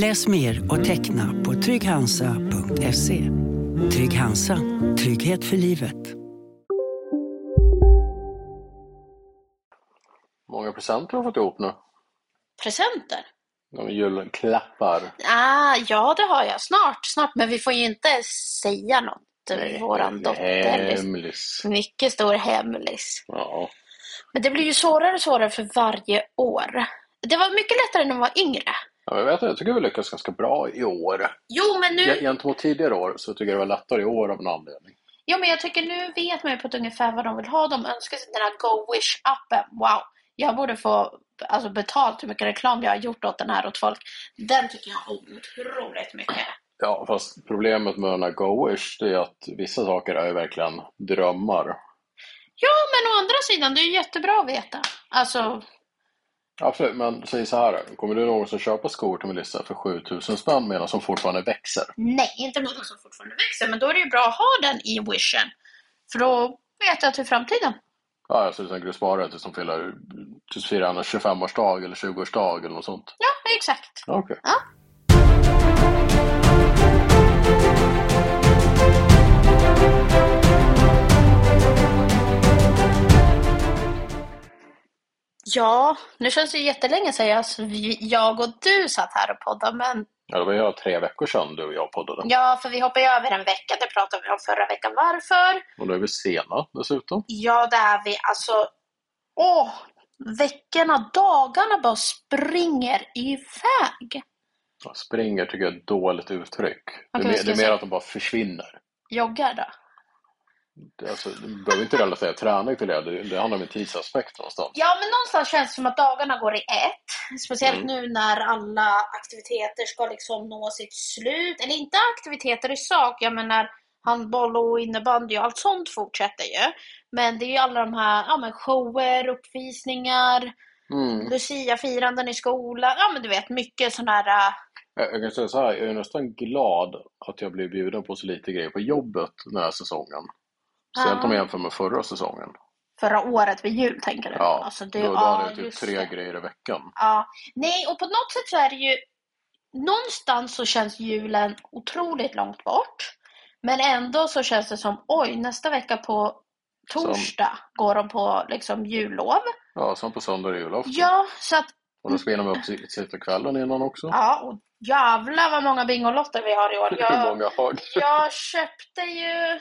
Läs mer och teckna på trygghansa.se. Trygg Hansa. Trygghet för livet. Många presenter har du fått ihop nu. Presenter? De julklappar. Ah, ja, det har jag. Snart, snart. Men vi får ju inte säga något. Nej, Våran dotter. Hemlis. Mycket stor hemlis. Ja. Men det blir ju svårare och svårare för varje år. Det var mycket lättare när man var yngre. Ja jag, vet, jag tycker vi lyckas ganska bra i år. Jo, men nu... Gentemot tidigare år så tycker jag det var lättare i år av en anledning. Ja, men jag tycker nu vet man ju på ett ungefär vad de vill ha. De önskar sig den här Go Wish-appen. Wow! Jag borde få alltså, betalt hur mycket reklam jag har gjort åt den här åt folk. Den tycker jag om otroligt mycket. Ja, fast problemet med den här Go-Wish det är att vissa saker är ju verkligen drömmar. Ja, men å andra sidan, det är ju jättebra att veta. Alltså, Absolut, men säg så här. Kommer du någonsin köpa skor till Melissa för 7000 spänn medan som fortfarande växer? nej, inte någon som fortfarande växer. Men då är det ju bra att ha den i Wishen. För då vet jag till framtiden. Ja, alltså du tänker spara tills de fyller, tills firar en 25-årsdag eller 20-årsdag eller något sånt? Ja, exakt. Okej. Ja. Ja, nu känns det ju jättelänge sedan jag, jag och du satt här och poddade, men Ja, det var ju tre veckor sedan du och jag poddade. ja, för vi hoppade ju över en vecka, det pratade vi om förra veckan. Varför? Och nu är vi sena dessutom. Ja, det är vi. Alltså, åh, veckorna, dagarna bara springer iväg. Ja, Springer tycker jag är ett dåligt uttryck. Det är, mer, det är mer att de bara försvinner. Joggar då? Alltså, du behöver inte relatera träning till det. Det, det handlar om en tidsaspekt någonstans. Ja, men någonstans känns det som att dagarna går i ett. Speciellt Mm. nu när alla aktiviteter ska liksom nå sitt slut. Eller inte aktiviteter i sak, jag menar handboll och innebandy och allt sånt fortsätter ju. Men det är ju alla de här ja, men shower, uppvisningar, Mm. Lucia-firanden i skolan. Ja, men du vet, mycket sådana här... äh, jag kan säga så här, jag är nästan glad att jag blev bjuden på så lite grejer på jobbet den här säsongen. Om jag jämför med förra säsongen. Förra året vid jul, tänker du? Ja, alltså, det, då, då ja, hade jag typ tre det. grejer i veckan. Ja, nej, och på något sätt så är det ju... Någonstans så känns julen otroligt långt bort. Men ändå så känns det som, oj, nästa vecka på torsdag går de på liksom jullov. Ja, som på söndag är det julafton. Ja, så att, Och då ska jag upp sitta kvällen innan också. ja, och jävlar vad många Bingolotter vi har i år. Hur Jag, många har du? jag köpte ju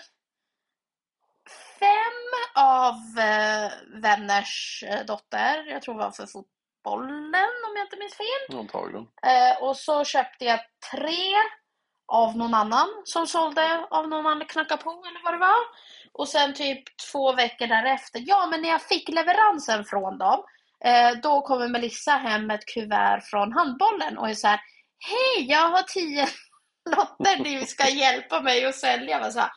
fem av eh, vänners eh, dotter. Jag tror det var för fotbollen om jag inte minns fel. Antagligen. Eh, och så köpte jag tre av någon annan som sålde av någon annan knacka på eller vad det var. Och sen typ två veckor därefter, ja men när jag fick leveransen från dem, då kommer Melissa hem med ett kuvert från handbollen och är så här, hej jag har tio lotter du ska hjälpa mig att sälja. Jag var så här,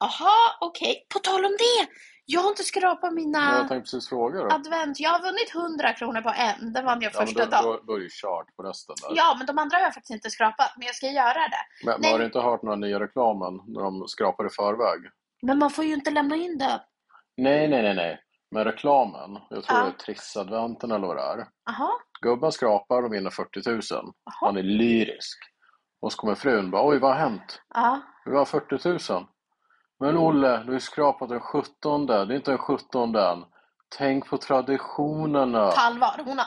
Aha, okej. På tal om det, jag har inte skrapat mina Jag tänkte precis fråga då. advent. Jag har vunnit 100 kronor på en, den vann jag Ja, första dagen. då, då är det ju kört på resten där. Ja, men de andra har jag faktiskt inte skrapat, men jag ska göra det. Men, men har du inte hört några nya reklamen när de skrapar i förväg? Men man får ju inte lämna in det. Nej, nej, nej, nej. Men reklamen, jag tror Ja. det är Trissadventen eller vad det är. Aha, Gubben skrapar och vinner 40 000. Jaha. Han är lyrisk. Och så kommer frun bara, oj vad har hänt? ja. Vi har 40 000. Men Olle, du har ju skrapat den 17. Det är inte den 17 än. Tänk på traditionerna. På allvar, hon har...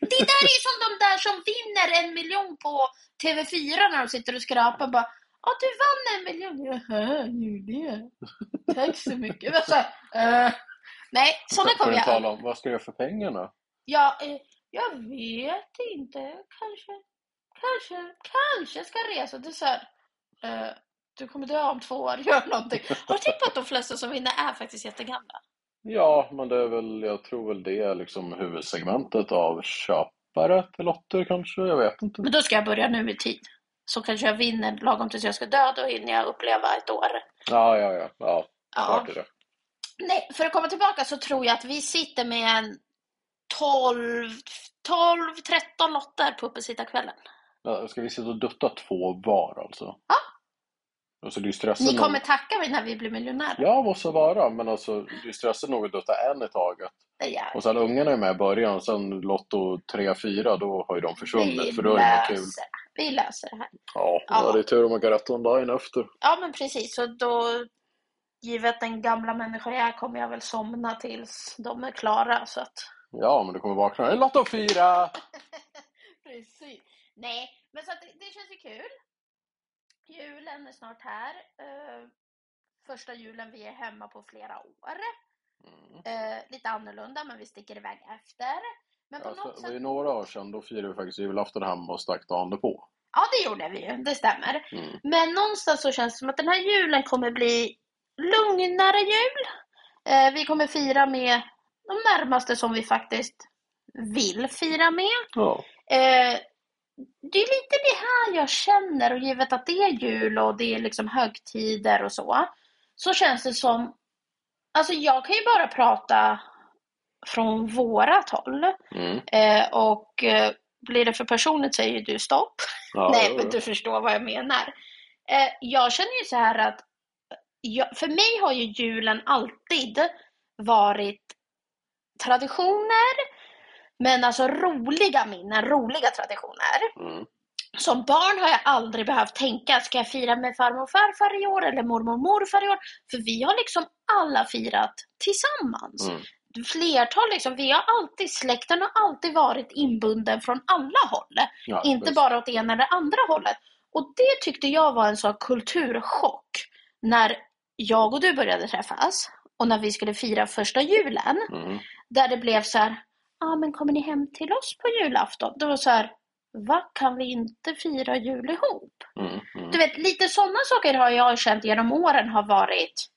Det där är ju som de där som vinner en miljon på TV4 när de sitter och skrapar bara Ja, du vann en miljon. Jaha, gjorde jag? Tack så mycket. Var så eh, Nej, sådana Får kommer du jag tala om, vad ska jag göra för pengarna? Ja, eh, Jag vet inte. Kanske, kanske, kanske ska resa. Är så här, eh, du kommer dö om två år, gör någonting. Har du tänkt på att de flesta som vinner är faktiskt jättegamla? Ja, men det är väl, jag tror väl det är liksom huvudsegmentet av köpare till lotter kanske, jag vet inte. Men då ska jag börja nu i tid. Så kanske jag vinner lagom tills jag ska dö, då hinner jag uppleva ett år. Ja, ja, ja, ja, Ja. det. Nej, för att komma tillbaka så tror jag att vi sitter med en 12, 12 13 lotter på uppesittarkvällen. Ja, ska vi sitta och dutta två var alltså? Ja. Alltså det är Ni kommer tacka mig när vi blir miljonärer. Ja, måste vara, men alltså det är ju stressigt nog att dutta en i taget. Och sen ungarna är med i början, och sen Lotto 3-4, då har ju de vi. försvunnit, för då är det kul. Vi löser det här. Ja, Ja. det är tur om man kan rätta online efter. Ja, men precis. Så då, givet den gamla människa jag är, kommer jag väl somna tills de är klara. Så att... Ja, men du kommer vakna. Lotto 4! Precis. Nej, men så att det, det känns ju kul. Julen är snart här. Eh, första julen vi är hemma på flera år. Mm. Eh, lite annorlunda, men vi sticker iväg efter. Men på Alltså, något det sätt... ju några år sedan, då firade vi faktiskt julafton hemma och stack dagen på. Ja, det gjorde vi ju. Det stämmer. Mm. Men någonstans så känns det som att den här julen kommer bli lugnare jul. Eh, vi kommer fira med de närmaste som vi faktiskt vill fira med. Ja. Eh, det är lite det här jag känner och givet att det är jul och det är liksom högtider och så. Så känns det som, alltså jag kan ju bara prata från vårat håll. Mm. Eh, och eh, blir det för personligt säger du stopp. Ja, Nej, jo, men du förstår vad jag menar. Eh, jag känner ju så här att jag, för mig har ju julen alltid varit traditioner, men alltså roliga minnen, roliga traditioner. Mm. Som barn har jag aldrig behövt tänka, ska jag fira med farmor och farfar i år eller mormor och morfar i år? För vi har liksom alla firat tillsammans. Mm. Flertal liksom, vi har alltid, släkten har alltid varit inbunden från alla håll. Ja, Inte visst. bara åt ena eller andra hållet. Och det tyckte jag var en sån kulturchock när jag och du började träffas och när vi skulle fira första julen. Mm. Där det blev så här, ah, men kommer ni hem till oss på julafton? Det var så här, va kan vi inte fira jul ihop? Mm. Mm. Du vet, lite sådana saker har jag känt genom åren har varit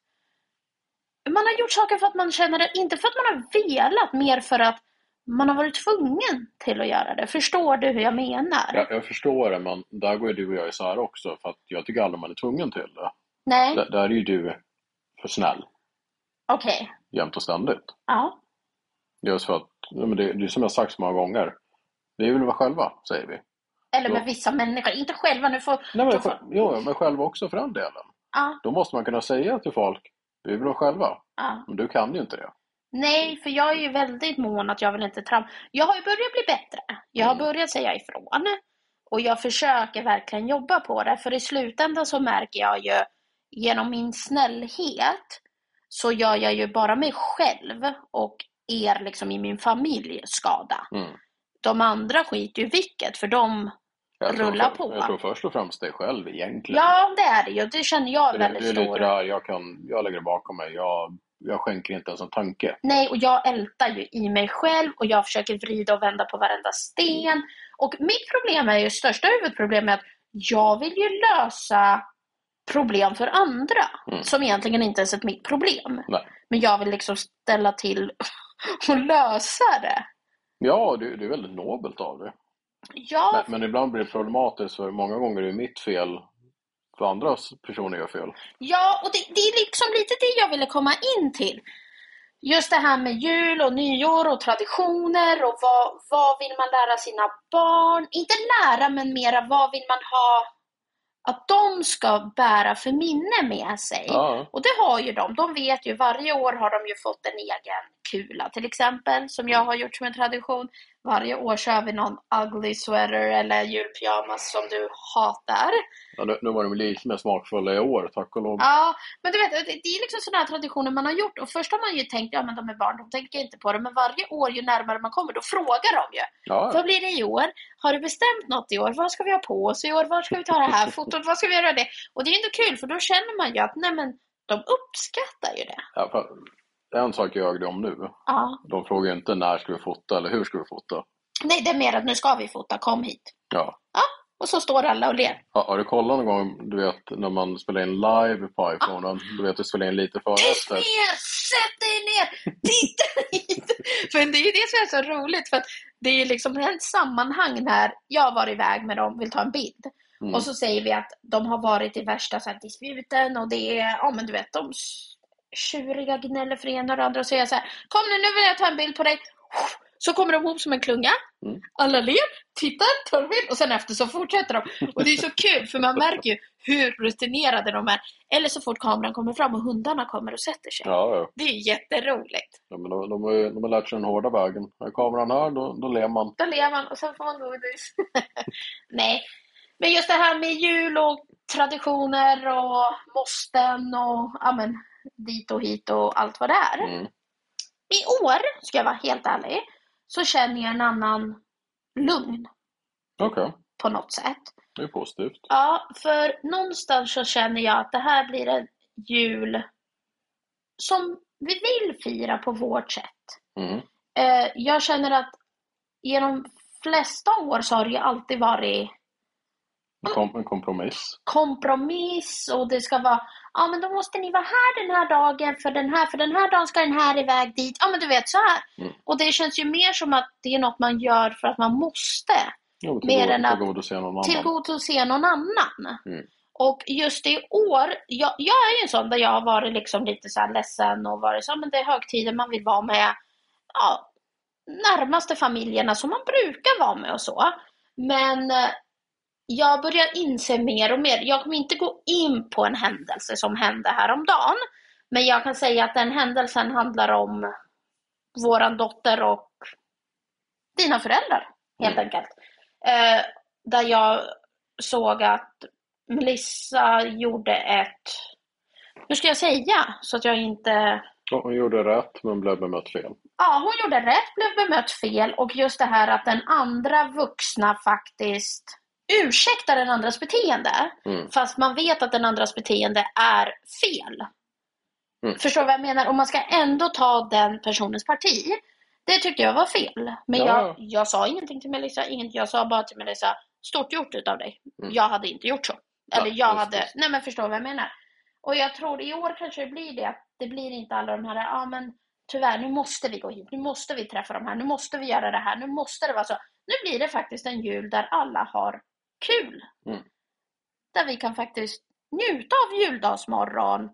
man har gjort saker för att man känner det, inte för att man har velat, mer för att man har varit tvungen till att göra det. Förstår du hur jag menar? Ja, jag förstår det, men där går ju du och jag isär också. För att jag tycker aldrig man är tvungen till det. Nej, Där, där är ju du för snäll, okej. jämt och ständigt. Ja. Just för att, men det, det är som jag sagt så många gånger. Vi vill vara själva, säger vi. Eller med vissa människor, inte själva. Nu får, Nej, men, får, jo, men själva också för den delen. ja, Då måste man kunna säga till folk, vi vill vara själva. ja. Men du kan ju inte det. Nej, för jag är ju väldigt mån att jag vill inte trampa. Jag har ju börjat bli bättre. Jag har Mm. börjat säga ifrån. Och jag försöker verkligen jobba på det. För i slutändan så märker jag ju genom min snällhet så gör jag ju bara mig själv och er liksom i min familj skada. Mm. De andra skiter ju vilket, för de... Jag tror Rulla för, på. Jag tror först och främst dig själv egentligen. Ja, det är det ju. Det känner jag det, väldigt det är lite det här, jag, kan, jag lägger det bakom mig. Jag, jag skänker inte ens en tanke. Nej, och jag ältar ju i mig själv och jag försöker vrida och vända på varenda sten. Och mitt problem är ju, största huvudproblemet är att jag vill ju lösa problem för andra. Mm. Som egentligen inte ens är mitt problem. Nej. Men jag vill liksom ställa till och lösa det. Ja, det, det är väldigt nobelt av dig. Ja, Men, men ibland blir det problematiskt för många gånger är det mitt fel för andra personer gör fel. Ja, och det, det är liksom lite det jag ville komma in till. Just det här med jul och nyår och traditioner och vad, vad vill man lära sina barn? Inte lära, men mera vad vill man ha att de ska bära för minne med sig? Ja, Och det har ju de. De vet ju, varje år har de ju fått en egen kula till exempel, som jag har gjort som en tradition. Varje år kör vi någon ugly sweater eller julpyjamas som du hatar. ja nu, nu var de lite mer smakfulla i år, tack och lov. Ja, men du vet, det är liksom sådana här traditioner man har gjort. Och först har man ju tänkt, ja men de är barn, de tänker inte på det. Men varje år, ju närmare man kommer, då frågar de ju. Ja, Vad blir det i år? Har du bestämt något i år? Vad ska vi ha på oss i år? Var ska vi ta det här fotot? Vad ska vi göra det? Och det är inte kul, för då känner man ju att, nej men, de uppskattar ju det. ja, en sak jag det om nu. Ja, De frågar inte när ska vi fota eller hur ska vi fota. Nej, det är mer att nu ska vi fota, kom hit. Ja. Och så står alla och ler. Har, har du kollat någon gång, du vet, när man spelar in live på iPhonen? Du vet, du spelar in lite före efter. ner! Sätt dig ner! Titta hit! För det är ju det som är så roligt. För att det är ju liksom ett sammanhang när jag varit iväg med dem, vill ta en bild. Mm. Och så säger vi att de har varit i värsta så här, disputen och det är, ja men du vet, de tjuriga gnäller för ena och det andra. Och säger så här, kom nu, nu vill jag ta en bild på dig. Så kommer de ihop som en klunga. Mm. Alla ler, tittar, tar en bild och sen efter så fortsätter de. Och det är så kul för man märker ju hur rutinerade de är. Eller så fort kameran kommer fram och hundarna kommer och sätter sig. Ja, ja. Det är jätteroligt. ja men de, de, har, ju- de har lärt sig den hårda vägen. När kameran här, då, då ler man. Då ler man och sen får man godis. Nej, men just det här med jul och traditioner och måsten och ja, men, dit och hit och allt vad det är. Mm. I år, ska jag vara helt ärlig, så känner jag en annan lugn Okej, på något sätt. det är positivt. Ja, för någonstans så känner jag att det här blir en jul som vi vill fira på vårt sätt. Mm. Eh, jag känner att genom flesta år så har det alltid varit en kompromiss. kompromiss och det ska vara ja men då måste ni vara här den här dagen för den här, för den här dagen ska den här iväg dit. Ja men du vet så här. Mm. Och det känns ju mer som att det är något man gör för att man måste. Jo, Mer än att- tillgodose någon annan. tillgodose någon annan. Mm. Och just i år, jag, jag är ju en sån där jag har varit liksom lite så här ledsen och varit så, men det är högtider man vill vara med ja, närmaste familjerna som man brukar vara med och så. Men eh, jag börjar inse mer och mer, jag kommer inte gå in på en händelse som hände häromdagen, men jag kan säga att den händelsen handlar om våran dotter och dina föräldrar, helt Mm. enkelt. Eh, där jag såg att Melissa gjorde ett, hur ska jag säga, så att jag inte Ja, Hon gjorde rätt men blev bemött fel. Ja, hon gjorde rätt, blev bemött fel och just det här att den andra vuxna faktiskt ursäktar den andras beteende. Mm. Fast man vet att den andras beteende är fel. Mm. Förstår du vad jag menar? Och man ska ändå ta den personens parti. Det tyckte jag var fel. Men Ja. jag, jag sa ingenting till Melissa. Inget, jag sa bara till Melissa, stort gjort utav dig. Mm. Jag hade inte gjort så. Eller Nej, jag just hade, det. nej men förstår du vad jag menar? Och jag tror i år kanske det blir det. att Det blir inte alla de här, ja men tyvärr nu måste vi gå hit, nu måste vi träffa de här, nu måste vi göra det här, nu måste det vara så. Nu blir det faktiskt en jul där alla har kul. Mm. Där vi kan faktiskt njuta av juldagsmorgon,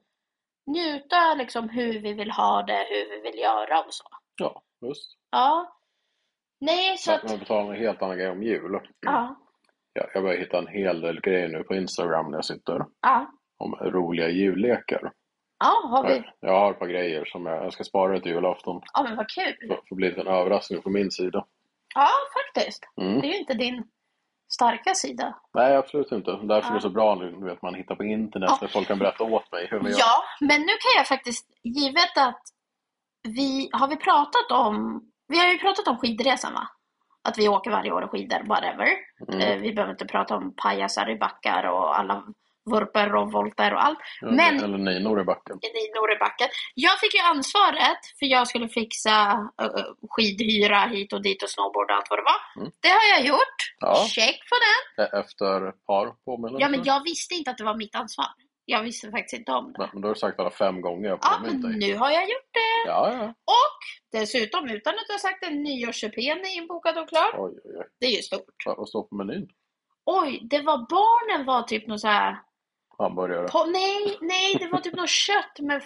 njuta liksom hur vi vill ha det, hur vi vill göra och så. Ja, just. Ja. Nej, så att, tal om en helt annan grej om jul. ja, Jag, jag börjar hitta en hel del grejer nu på Instagram när jag sitter. ja. Om roliga jullekar. Ja, har vi. Jag, jag har ett par grejer som jag, jag ska spara till julafton. Ja, men vad kul. För för bli en överraskning på min sida. Ja, faktiskt. Mm. Det är ju inte din starka sida. Nej, absolut inte. Därför är Ja. det så bra nu, vet, man hittar på internet Ja. där folk kan berätta åt mig hur vi gör. Ja, men nu kan jag faktiskt, givet att vi, har vi pratat om, vi har ju pratat om skidresan va? Att vi åker varje år och skidor, whatever. Mm. Eh, vi behöver inte prata om pajasar i backar och alla vurper och volter och allt. Ja, men- Eller ninor i backen. i Norrebacken. Jag fick ju ansvaret för jag skulle fixa uh, skidhyra hit och dit och snowboard och allt vad det var. Mm. Det har jag gjort. Ja. Check på den. Efter ett par påminnelser. Ja, men jag visste inte att det var mitt ansvar. Jag visste faktiskt inte om det. Men, men då har du sagt alla fem gånger jag Ja, men nu har jag gjort det. Ja, ja. Och dessutom, utan att jag sagt det, nyårssupén är inbokad och klar. Oj, oj, oj. Det är ju stort. Vad står på menyn? Oj, det var barnen var typ något så här... Hamburgare? Po- nej, nej, det var typ något kött med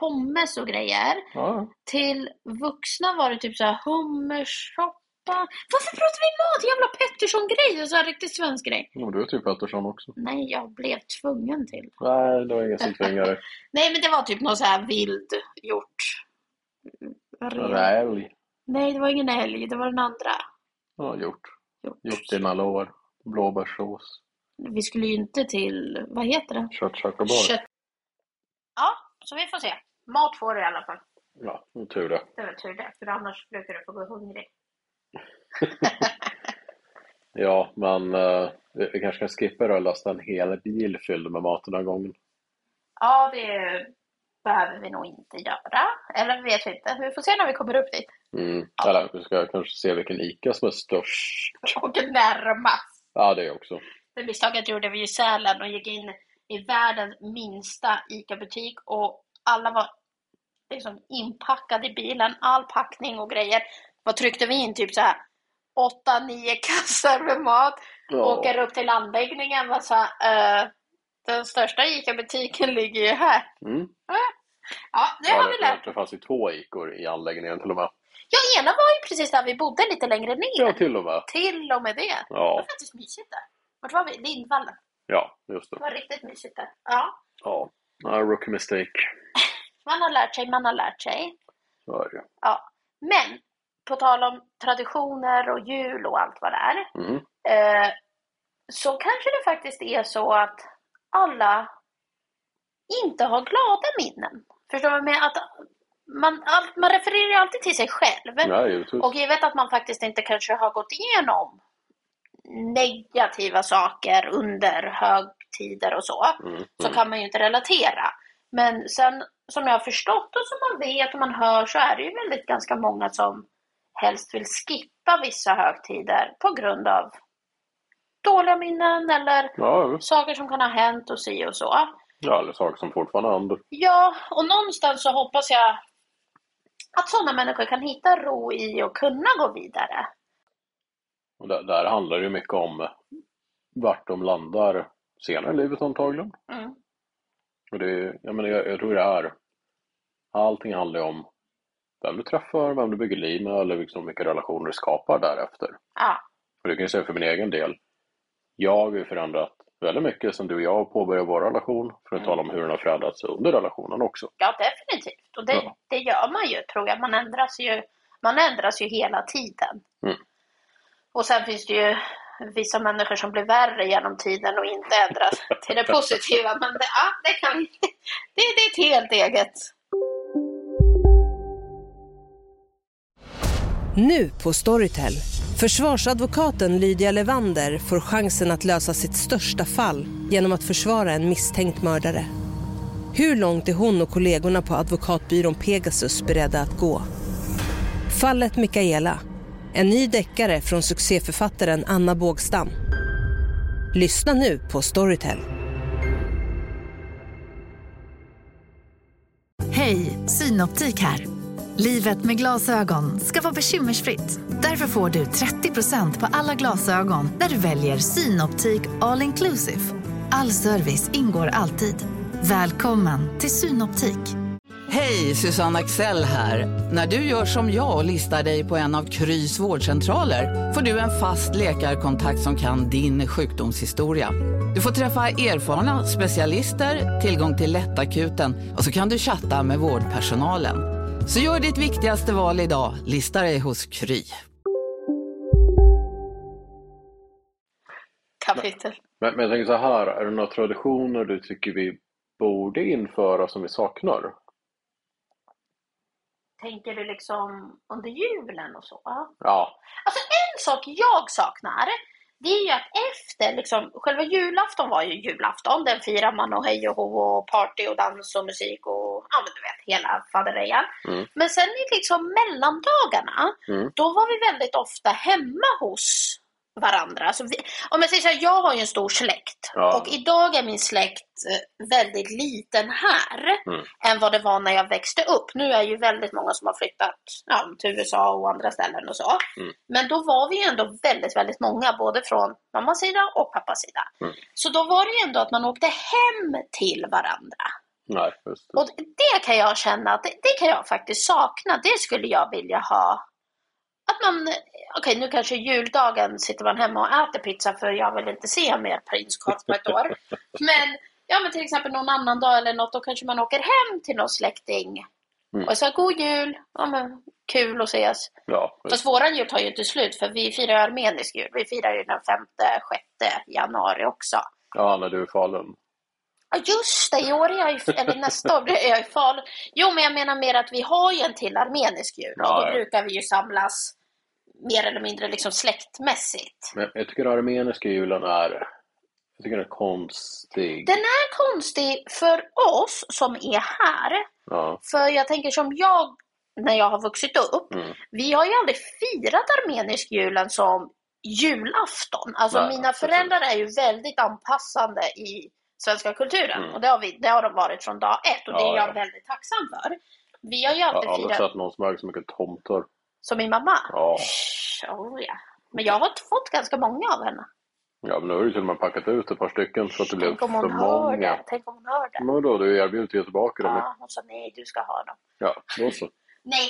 pommes och grejer. Ja, Till vuxna var det typ så här hummersoppa. Varför pratar vi mat? Jävla Pettersson-grej! Så här riktigt svensk grej. ja. Du är typ Pettersson också. Nej, jag blev tvungen till. Nej, det var ingen som tvingade dig. Nej, men det var typ något så här vild gjort. Räl. Nej, det var ingen älg. Det var den andra. Ja, gjort. Gjort. Gjort dina lår. Blåbärssås. Vi skulle ju inte till, vad heter det? Köttchockabar. Kött. Ja, så vi får se. Mat får du i alla fall. Ja, tur det. Det väl tur det, för annars brukar du få gå hungrig. Ja, men uh, vi kanske kan skippa det och lasta en hel bil fylld med mat den här gången. Ja, det behöver vi nog inte göra. Eller vet vi inte. Vi får se när vi kommer upp dit. Mm. Eller vi ska kanske se vilken ICA som är störst. Och närmast. Ja, det också. Det misstaget gjorde vi i Sälen och gick in i världens minsta ICA-butik och alla var liksom inpackade i bilen, all packning och grejer. Vad tryckte vi in? Typ så här åtta, nio kassar med mat. Ja. Åker upp till anläggningen och sa uh, den största ICA-butiken ligger ju här. Mm. Ja, det Ja, har vi lärt det fanns ju två ICOR i anläggningen till och med. Ja, ena var ju precis där vi bodde lite längre ner. Ja, till och med. Till och med det. Det var Ja, faktiskt mysigt där. Vart var vi? Lindvallen. ja just Det det. var riktigt mysigt där. Ja. Ja. Ja, rookie mistake. Man har lärt sig, man har lärt sig. Så är det. Ja. Men på tal om traditioner och jul och allt vad det är. Mm. Eh, så kanske det faktiskt är så att alla inte har glada minnen. Förstår du? Med att man, man refererar ju alltid till sig själv. Ja. Och givet att man faktiskt inte kanske har gått igenom negativa saker under högtider och så, Mm. så Mm. kan man ju inte relatera. Men sen som jag har förstått och som man vet och man hör så är det ju väldigt ganska många som helst vill skippa vissa högtider på grund av dåliga minnen eller Ja, saker som kan ha hänt och si och så. ja, eller saker som fortfarande händer. Ja, och någonstans så hoppas jag att sådana människor kan hitta ro i och kunna gå vidare. Och där, där handlar det ju mycket om vart de landar senare i livet antagligen. Mm. Och det, jag, menar, jag, jag tror det är allting handlar ju om vem du träffar, vem du bygger liv med eller liksom vilka relationer du skapar därefter. Ja, Och det kan jag säga för min egen del. Jag har ju förändrat väldigt mycket sen du och jag påbörjade vår relation. För att Mm. tala om hur den har förändrats under relationen också. ja definitivt. Och det, Ja. det gör man ju, tror jag. Man ändras ju, man ändras ju hela tiden. Mm. Och sen finns det ju vissa människor som blir värre genom tiden och inte ändras till det positiva. Men det, ja, det, kan, det, det är ett helt eget. Nu på Storytel. Försvarsadvokaten Lydia Levander får chansen att lösa sitt största fall genom att försvara en misstänkt mördare. Hur långt är hon och kollegorna på advokatbyrån Pegasus beredda att gå? Fallet Mikaela. En ny deckare från succéförfattaren Anna Bågstam. Lyssna nu på Storytel. Hej, Synoptik här. Livet med glasögon ska vara bekymmersfritt. Därför får du 30% på alla glasögon när du väljer Synoptik All Inclusive. All service ingår alltid. Välkommen till Synoptik. Hej, Susanne Axel här. När du gör som jag och listar dig på en av Krys vårdcentraler får du en fast läkarkontakt som kan din sjukdomshistoria. Du får träffa erfarna specialister, tillgång till lättakuten och så kan du chatta med vårdpersonalen. Så gör ditt viktigaste val idag, lista dig hos Kry. Kapitel. Men, men jag tänker så här, är det några traditioner du tycker vi borde införa som vi saknar? Tänker du liksom under julen och så? Ja, Alltså en sak jag saknar, det är ju att efter liksom, själva julafton var ju julafton. Den firar man och hej och hå och party och dans och musik och ja men du vet hela faderejan. Mm. Men sen i liksom mellandagarna, Mm. då var vi väldigt ofta hemma hos varandra. Alltså vi, om jag säger så här, jag har ju en stor släkt Ja. och idag är min släkt eh, väldigt liten här Mm. än vad det var när jag växte upp. Nu är ju väldigt många som har flyttat ja, till USA och andra ställen och så. Mm. Men då var vi ju ändå väldigt, väldigt många, både från mammas sida och pappas sida. Mm. Så då var det ju ändå att man åkte hem till varandra. nej, det. Och det kan jag känna att det, det kan jag faktiskt sakna. Det skulle jag vilja ha. Att man, okej nu kanske juldagen sitter man hemma och äter pizza för jag vill inte se mer prinskorv på ett år. Men, ja men till exempel någon annan dag eller något, då kanske man åker hem till någon släkting. Mm. Och så god jul, ja men kul att ses. Ja, Fast våran jul tar ju inte slut för vi firar armenisk jul. Vi firar ju den 5-6 januari också. ja, när du är i Falun. Ja just det, i år är jag ju, eller nästa år är jag i Falun. Jo men jag menar mer att vi har ju en till armenisk jul och Ja, då ja. brukar vi ju samlas mer eller mindre liksom släktmässigt. Men jag tycker armeniska julen är, jag tycker den är konstig. Den är konstig för oss som är här. Ja, För jag tänker som jag när jag har vuxit upp. Mm. Vi har ju aldrig firat armenisk julen som julafton. Alltså Nej, mina föräldrar är ju väldigt anpassande i svenska kulturen. Mm. Och det har, vi, det har de varit från dag ett och det Ja, är jag ja. väldigt tacksam för. Vi har ju Jag har alltid aldrig firat sett någon som äger så mycket tomtar. Som min mamma. Ja. Oh, ja. Men jag har fått ganska många av henne. Ja, men nu har du till och med packat ut ett par stycken så att det blev Tänk om för hon hör många. det. Tänk om hon hör det. Men vadå, du erbjuder ju tillbaka dem. Ja, hon sa nej, du ska ha dem. Ja, då så. Nej,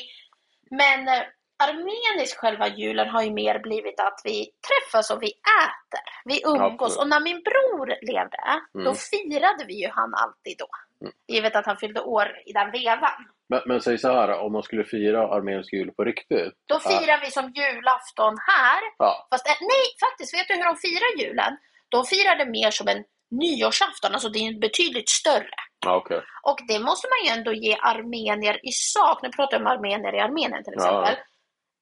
men eh, armenisk själva julen har ju mer blivit att vi träffas och vi äter. Vi umgås. Absolut. Och när min bror levde, då Mm. firade vi ju han alltid då. Mm. Givet att han fyllde år i den vevan. Men, men säg så här, om man skulle fira armenisk jul på riktigt. Då firar vi som julafton här. Ja, Fast eh, nej, faktiskt, vet du hur de firar julen? De firar det mer som en nyårsafton, alltså det är betydligt större. ja okej. Och det måste man ju ändå ge armenier i sak. Nu pratar jag om armenier i Armenien till Ja. exempel.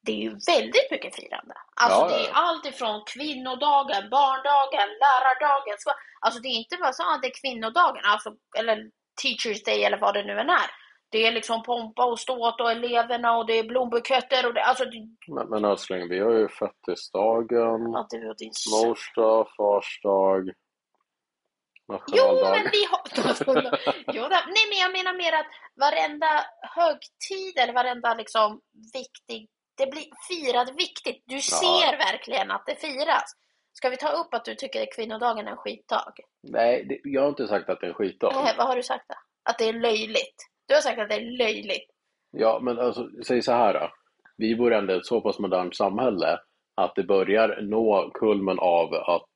Det är ju väldigt mycket firande. Alltså Ja, det ja, är allt ifrån kvinnodagen, barndagen, lärardagen. Så, alltså det är inte bara så att det är kvinnodagen, alltså, eller teachers day eller vad det nu än är. Det är liksom pompa och ståt och eleverna och det är blombuketter och det, alltså det, Men, men älskling, vi har ju fettisdagen, ja, din mors dag, fars dag, Jo, men vi har... jo, då, nej, men jag menar mer att varenda högtid eller varenda liksom viktig... Det blir firat viktigt. Du ser verkligen att det firas. Ska vi ta upp att du tycker att kvinnodagen är en skitdag? Nej, det, jag har inte sagt att det är en skitdag. Eh, vad har du sagt då? Att det är löjligt? Du har sagt att det är löjligt. Ja, men alltså, säg så här då. Vi bor ändå i ett så pass modernt samhälle att det börjar nå kulmen av att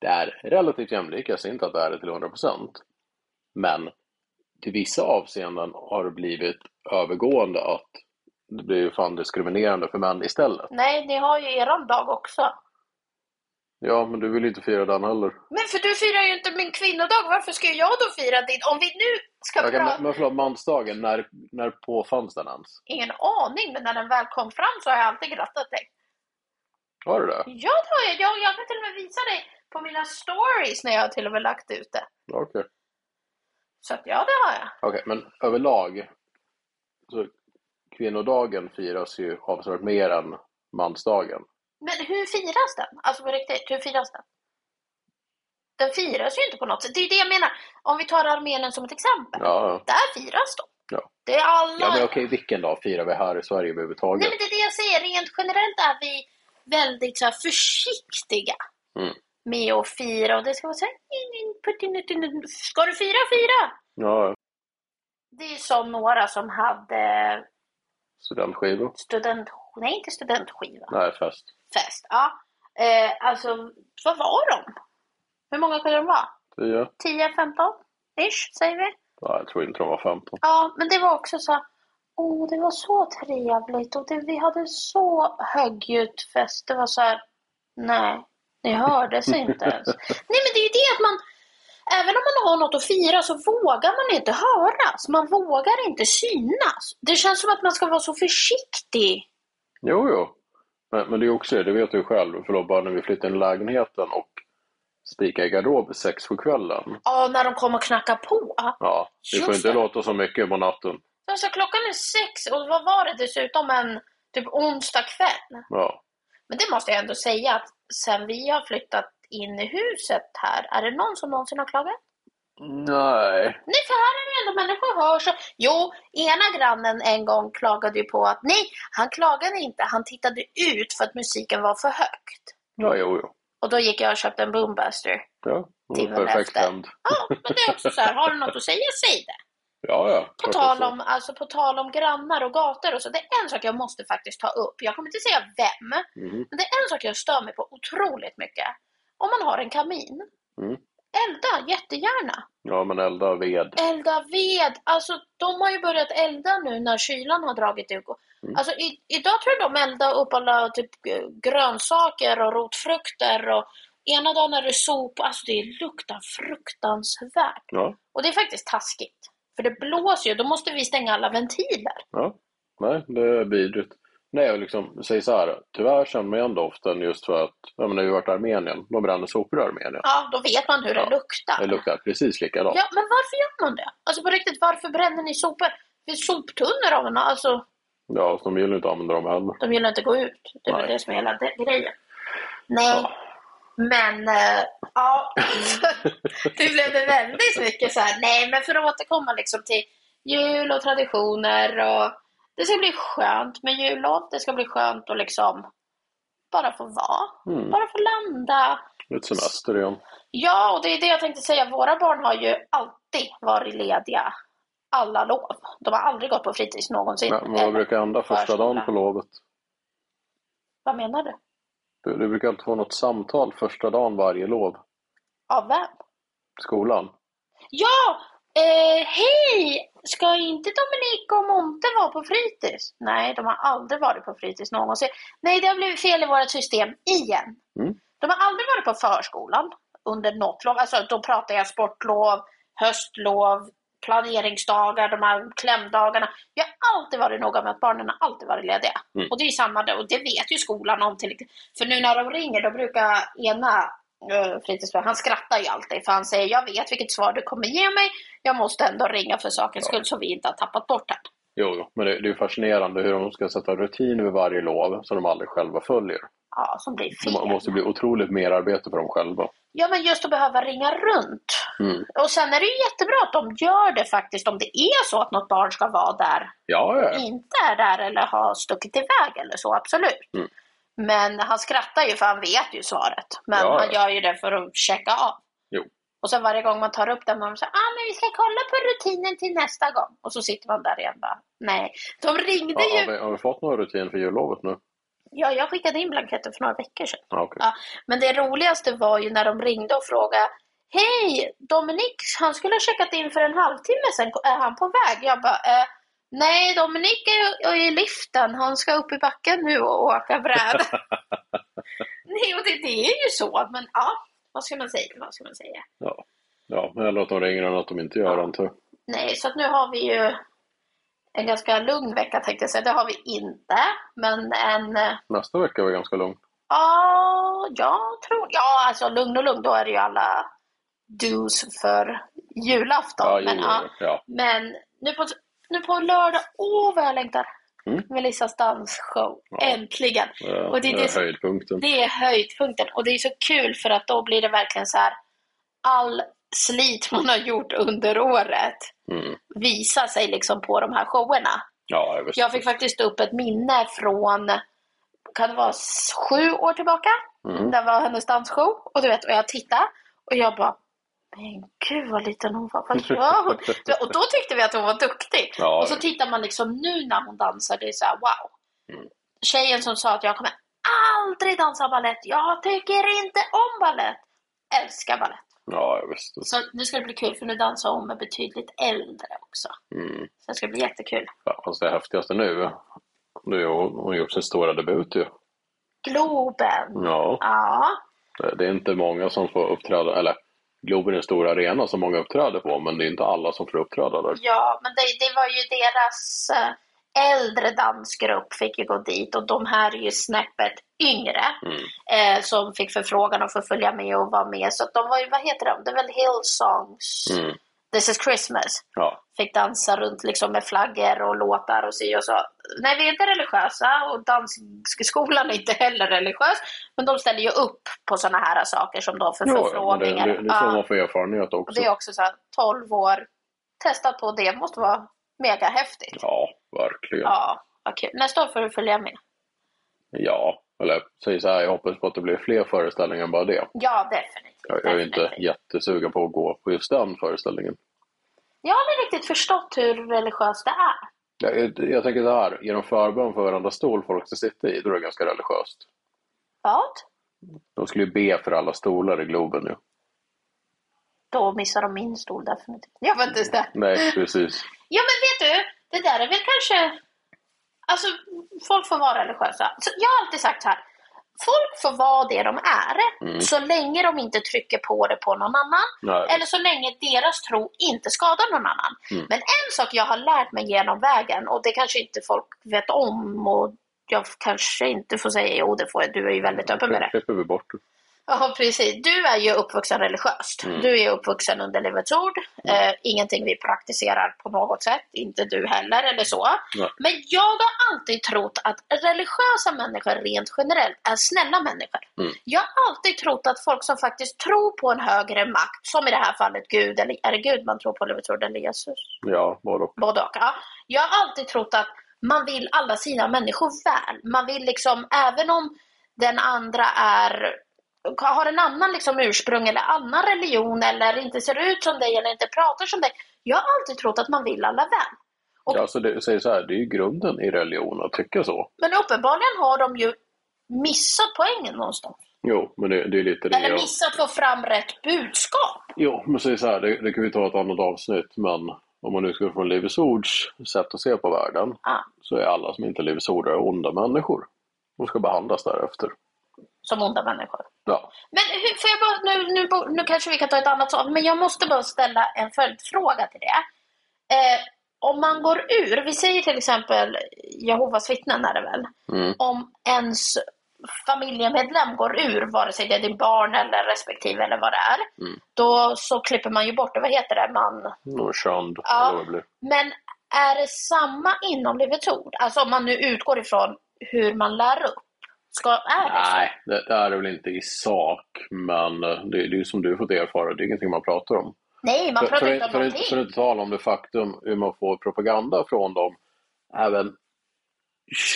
det är relativt jämlikt. Jag säger inte att det är det till 100%. Men till vissa avseenden har det blivit övergående att det blir fan diskriminerande för män istället. Nej, ni har ju eran dag också. Ja, men du vill inte fira den heller. Men för du firar ju inte min kvinnodag. Varför ska jag då fira din? Om vi nu ska Okej, prata... men, men förlåt, mansdagen, när, när påfanns den ens? Ingen aning, men när den väl kom fram så har jag alltid grattat dig. Var det det? Ja, det har jag. jag. Jag kan till och med visa dig på mina stories när jag har till och med lagt ut det. Okej. Så att ja, det har jag. Okej, men överlag så kvinnodagen firas ju avsevärt mer än mansdagen. Men hur firas den? Alltså på riktigt, hur firas den? Den firas ju inte på något sätt. Det är det jag menar. Om vi tar Armenien som ett exempel. Ja, ja. Där firas de. Ja. Det är alla... ja men okej, vilken dag firar vi här i Sverige överhuvudtaget? Nej, men det är det jag säger. Rent generellt är vi väldigt så här, försiktiga Mm. med att fira. Och det ska vara så här... Ska du fira, fira! Ja, Det är som några som hade studentskivor. student... Nej, inte studentskiva. Nej, fest. Fest. Ja. Eh, alltså, vad var de? Hur många kunde de vara? 10? 10, 15? Ish, säger vi. Ja, jag tror inte de var 15. Ja, men det var också så Åh, det var så trevligt och det, vi hade så högljutt fest. Det var så här, nej, det hördes inte ens. Nej, men det är ju det att man, även om man har något att fira så vågar man inte höras. Man vågar inte synas. Det känns som att man ska vara så försiktig. Jo, jo. Men, men det är också det, det vet du själv. Förlåt, bara när vi flyttade in i lägenheten och spika i garderob sex på kvällen. Ja, när de kommer och knackar på. Ja, det får inte det. låta så mycket på natten. Alltså, klockan är sex och vad var det dessutom en typ onsdag kväll? Ja. Men det måste jag ändå säga att sen vi har flyttat in i huset här, är det någon som någonsin har klagat? Nej. Nej, för här är det ändå människor hör så. Jo, ena grannen en gång klagade ju på att nej, han klagade inte, han tittade ut för att musiken var för högt. Ja, jo, jo. Och då gick jag och köpte en boombuster. Ja, var perfekt hämnd. Ja, men det är också så här, har du något att säga, säg det. Ja, ja. På tal, om, alltså på tal om grannar och gator och så, det är en sak jag måste faktiskt ta upp. Jag kommer inte säga vem, Mhm. men det är en sak jag stör mig på otroligt mycket. Om man har en kamin, Mm. Elda jättegärna. Ja, men elda ved. Elda ved. Alltså, de har ju börjat elda nu när kylan har dragit igång. Mm. Alltså, i, idag tror jag de eldar upp alla typ, eh, grönsaker och rotfrukter. Och ena dagen är det sop. Alltså, det luktar fruktansvärt. Ja, Och det är faktiskt taskigt. För det blåser ju. Då måste vi stänga alla ventiler. ja. Nej, det är vidrigt. Nej, jag liksom, säger så här. Tyvärr känner man ju ändå ofta just för att, ja men när vi varit i Armenien, de bränner sopor i Armenien. Ja, då vet man hur Ja, det luktar. Det luktar precis likadant. Ja, men varför gör man det? Alltså på riktigt, varför bränner ni sopor? Det finns soptunnor av en, alltså Ja, de vill inte använda dem heller. De gillar inte att gå ut. Det var Nej. det som är hela grejen. Nej, Ja. men eh, ja. det blev det väldigt mycket så här. Nej, men för att återkomma liksom till jul och traditioner och det ska bli skönt med jullov. Det ska bli skönt att liksom bara få vara. Mm. Bara få landa. Lite semester igen. Ja, och det är det jag tänkte säga. Våra barn har ju alltid varit lediga alla lov. De har aldrig gått på fritids någonsin. Men, men vad brukar hända första förskola. dagen på lovet? Vad menar du? Du, du brukar alltid få något samtal första dagen varje lov. Av vem? Skolan. Ja! Eh, hej! Ska inte Dominik och Monte vara på fritids? Nej, de har aldrig varit på fritids någonsin. Nej, det har blivit fel i vårt system igen. Mm. De har aldrig varit på förskolan under något lov. Alltså, då pratar jag sportlov, höstlov, planeringsdagar, de här klämdagarna. Jag har alltid varit noga med att barnen har alltid varit lediga. Mm. Och det är samma och det vet ju skolan om till För nu när de ringer, då brukar ena uh, fritidsbarn, han skrattar ju alltid för han säger jag vet vilket svar du kommer ge mig. Jag måste ändå ringa för sakens skull så vi inte har tappat bort det. Jo, men det, det är fascinerande hur de ska sätta rutin vid varje lov som de aldrig själva följer. Ja, som blir Det fel. må- måste bli otroligt merarbete för dem själva. Ja, men just att behöva ringa runt. Mm. Och sen är det ju jättebra att de gör det faktiskt om det är så att något barn ska vara där Ja, ja. inte är där eller har stuckit iväg eller så, absolut. Mm. Men han skrattar ju för han vet ju svaret. Men Ja, han ja. gör ju det för att checka av. Jo. Och sen varje gång man tar upp det, man säger ah, men vi ska kolla på rutinen till nästa gång. Och så sitter man där igen bara, nej. De ringde Ja, har, ju. vi, har vi fått någon rutin för jullovet nu? Ja, jag skickade in blanketten för några veckor sedan. Okej. Ja, men det roligaste var ju när de ringde och frågade Hej, Dominik, han skulle ha checkat in för en halvtimme sen. Är han på väg? Jag bara, eh, nej, Dominik är, i liften. Han ska upp i backen nu och åka bräda. nej, och det, det är ju så. Men ja, vad ska man säga? Vad ska man säga? Ja. ja, men eller att de ringer än att de inte gör antar jag. Nej, så att nu har vi ju en ganska lugn vecka tänkte jag säga. Det har vi inte. Men en eh, Nästa vecka var ganska lugn. Ja, jag tror... Ja, alltså lugn och lugn, då är det ju alla dos för julafton. Ja, men, ja, ja. men nu, på, nu på lördag, åh vad jag längtar! Mm. Melissas dansshow, Ja. äntligen! Ja, Och det är det är höjdpunkten. Det är höjdpunkten och det är så kul för att då blir det verkligen så här all slit man har gjort under året Mm. visar sig liksom på de här showerna. Ja, jag. Jag fick faktiskt upp ett minne från, kan det vara sju år tillbaka? Mm. Det var hennes dansshow och du vet, och jag tittade och jag bara men gud vad liten hon var. Vad gör hon? Och då tyckte vi att hon var duktig. Ja, och så tittar man liksom nu när hon dansar, det är så här wow. Mm. Tjejen som sa att jag kommer aldrig dansa ballett. Jag tycker inte om ballett. Älskar ballett. Ja, jag visst. Så nu ska det bli kul för nu dansar hon med betydligt äldre också. Mm. Så det ska bli jättekul. Ja, fast det häftigaste nu, är ju hon har gjort sin stora debut ju. Globen. Ja, Ja. det- det är inte många som får uppträda, eller Globen är en stor arena som många uppträder på, men det är inte alla som får uppträda där. Ja, men det, det var ju deras eh, äldre dansgrupp fick ju gå dit och de här är ju snäppet yngre Mm. eh, som fick förfrågan att få följa med och vara med. Så att de var ju, vad heter de? Det är väl Hillsongs, Mm. This is Christmas. Ja, Fick dansa runt liksom med flaggor och låtar och si och så. Nej, vi är inte religiösa och dansskolan är inte heller religiös. Men de ställer ju upp på sådana här saker som då för jo, det, förfrågningar. det, det så Ja. man får erfarenhet Och också. det är också så här, 12 år, testat på det, måste vara mega häftigt. Ja, verkligen. Ja, kul. Nästa år får du följa med. Ja, eller säg så här, jag hoppas på att det blir fler föreställningar än bara det. Ja, definitivt. Jag, är inte jättesugen på att gå på just den föreställningen. Jag har aldrig riktigt förstått hur religiöst det är. Jag, jag, tänker så här, genom förbön för varandra stol folk ska sitta i, då är det ganska religiöst. Vad? De skulle ju be för alla stolar i Globen nu. Då missar de min stol definitivt. Jag vet inte det. Nej, precis. Ja, men vet du, det där är väl kanske... Alltså, folk får vara religiösa. Så jag har alltid sagt så här. Folk får vara det de är, Mm. så länge de inte trycker på det på någon annan. Nej. Eller så länge deras tro inte skadar någon annan. Mm. Men en sak jag har lärt mig genom vägen, och det kanske inte folk vet om, och jag kanske inte får säga jo, det får jag, du är ju väldigt öppen med det. klipper vi bort det. Ja, precis. Du är ju uppvuxen religiöst. Mm. Du är uppvuxen under Livets Ord. Eh, ingenting vi praktiserar på något sätt. Inte du heller eller så. Nej. Men jag har alltid trott att religiösa människor rent generellt är snälla människor. Mm. Jag har alltid trott att folk som faktiskt tror på en högre makt, som i det här fallet Gud, eller är det Gud man tror på Livets Ord eller Jesus? Ja, både och. Både och. Ja. Jag har alltid trott att man vill alla sina människor väl. Man vill liksom, även om den andra är har en annan liksom ursprung eller annan religion eller inte ser ut som dig eller inte pratar som dig. Jag har alltid trott att man vill alla väl. Och- Ja, så det, säger så här, det är ju grunden i religion att tycka så. Men uppenbarligen har de ju missat poängen någonstans. Jo, men det, det är lite det. Eller missat att få fram rätt budskap. Jo, men säg så här, det, det kan vi ta ett annat avsnitt, men om man nu ska från Livets Ords sätt att se på världen, Ja. så är alla som inte är Livets Ord är onda människor. De ska behandlas därefter. Som onda människor. Ja, Men hur, får jag bara, nu, nu, nu kanske vi kan ta ett annat sak, men jag måste bara ställa en följdfråga till det. Eh, om man går ur, vi säger till exempel Jehovas vittnen är det väl, Mm. om ens familjemedlem går ur, vare sig det är din barn eller respektive eller vad det är, Mm. då så klipper man ju bort det, vad heter det, man könd, Ja. men är det samma inom Livets Ord? Alltså om man nu utgår ifrån hur man lär upp. Ska, är det? Nej, det, det är det väl inte i sak, men eh, det, det är ju som du fått erfara, det är ingenting man pratar om. Nej, man För, pratar för, inte om för, någonting. för, för att inte tala om det faktum hur man får propaganda från dem även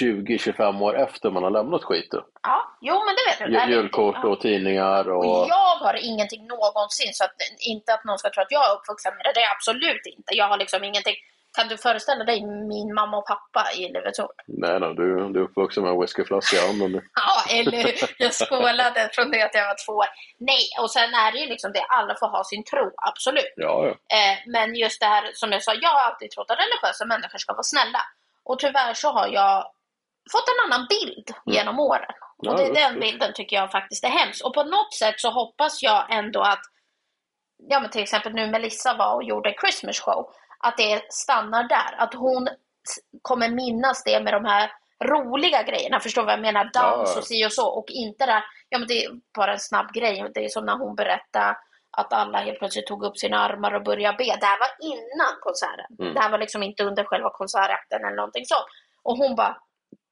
20-25 år efter man har lämnat skiten. Ja, jo men det vet Ju- Julkort och tidningar Och och... jag har ingenting någonsin, så att, inte att någon ska tro att jag är uppvuxen med det, det är jag absolut inte. Jag har liksom ingenting. Kan du föreställa dig min mamma och pappa i Livets Ord? Nej, nej du, du är uppvuxen med en whiskyflaska i handen. Ja, eller hur? Jag skålade från det att jag var två år. Nej, och sen är det ju liksom det, alla får ha sin tro, absolut. Ja, ja. Eh, men just det här som jag sa, jag har alltid trott att religiösa människor ska vara snälla. Och tyvärr så har jag fått en annan bild genom åren. Ja, och det, den bilden tycker jag faktiskt är hemsk. Och på något sätt så hoppas jag ändå att, ja men till exempel nu Melissa var och gjorde Christmas show, att det stannar där. Att hon kommer minnas det med de här roliga grejerna, förstår vad jag menar? Dans Ja, och si och så. Och inte där, ja men det är bara en snabb grej. Det är som när hon berättade att alla helt plötsligt tog upp sina armar och började be. Det här var innan konserten. Mm. Det här var liksom inte under själva konsertakten eller någonting sånt. Och hon bara,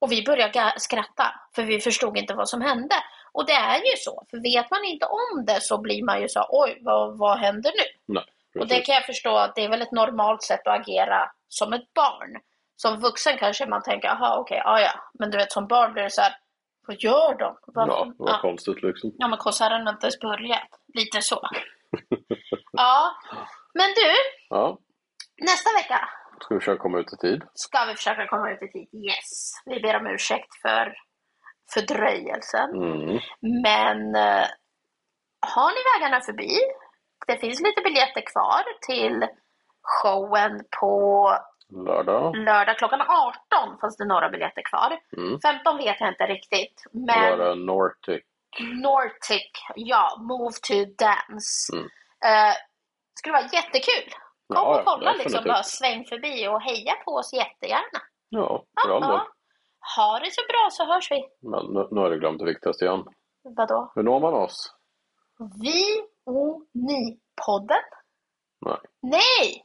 och vi började skratta för vi förstod inte vad som hände. Och det är ju så, för vet man inte om det så blir man ju så, oj vad, vad händer nu? Nej, Och det kan jag förstå att det är väl ett normalt sätt att agera som ett barn. Som vuxen kanske man tänker, aha okej, ja ja. Men du vet som barn blir det så här, vad gör de? Vad, Ja, var ja. konstigt liksom. ja men konserten har inte ens börjat. Lite så. ja, men du, Ja, nästa vecka ska vi försöka komma ut i tid? ska vi försöka komma ut i tid. Yes, vi ber om ursäkt för fördröjelsen. Mm. Men eh, har ni vägarna förbi? Det finns lite biljetter kvar till showen på Lördag. lördag klockan 18. Fanns det några biljetter kvar. Mm. 15 vet jag inte riktigt. Men var det Nortic. Nortic, ja, Move to Dance. Mm. Eh, skulle vara jättekul. Kom Ja, och kolla liksom, bara sväng förbi och heja på oss jättegärna. Ja, all del. Ja. Ha det så bra så hörs vi. Men nu, nu har du glömt det viktigaste igen. Vadå? Hur når man oss? Vi och ni-podden? Nej. Nej!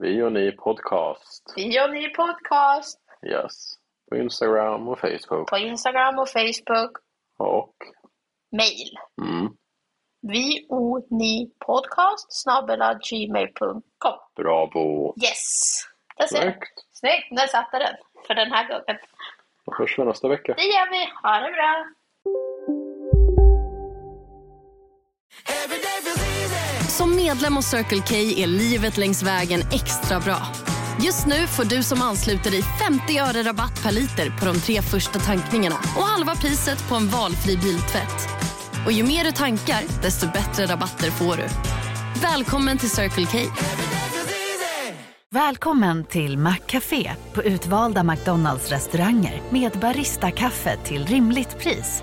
Vi och ni podcast. Vi och ni podcast Yes. På Instagram och Facebook. på Instagram och Facebook. Och... Mail. Mm, Vi och ni podcast gmail.com. bravo. Yes! Där ser. Snyggt. Snyggt, där satte den. För den här gången. Då hörs vi nästa vecka. Det gör vi. Ha det bra! Som medlem hos Circle K är livet längs vägen extra bra. Just nu får du som ansluter dig 50 öre rabatt per liter på de tre första tankningarna och halva priset på en valfri biltvätt. Och ju mer du tankar, desto bättre rabatter får du. Välkommen till Circle K. Välkommen till Maccafé på utvalda McDonalds restauranger med Baristakaffe till rimligt pris.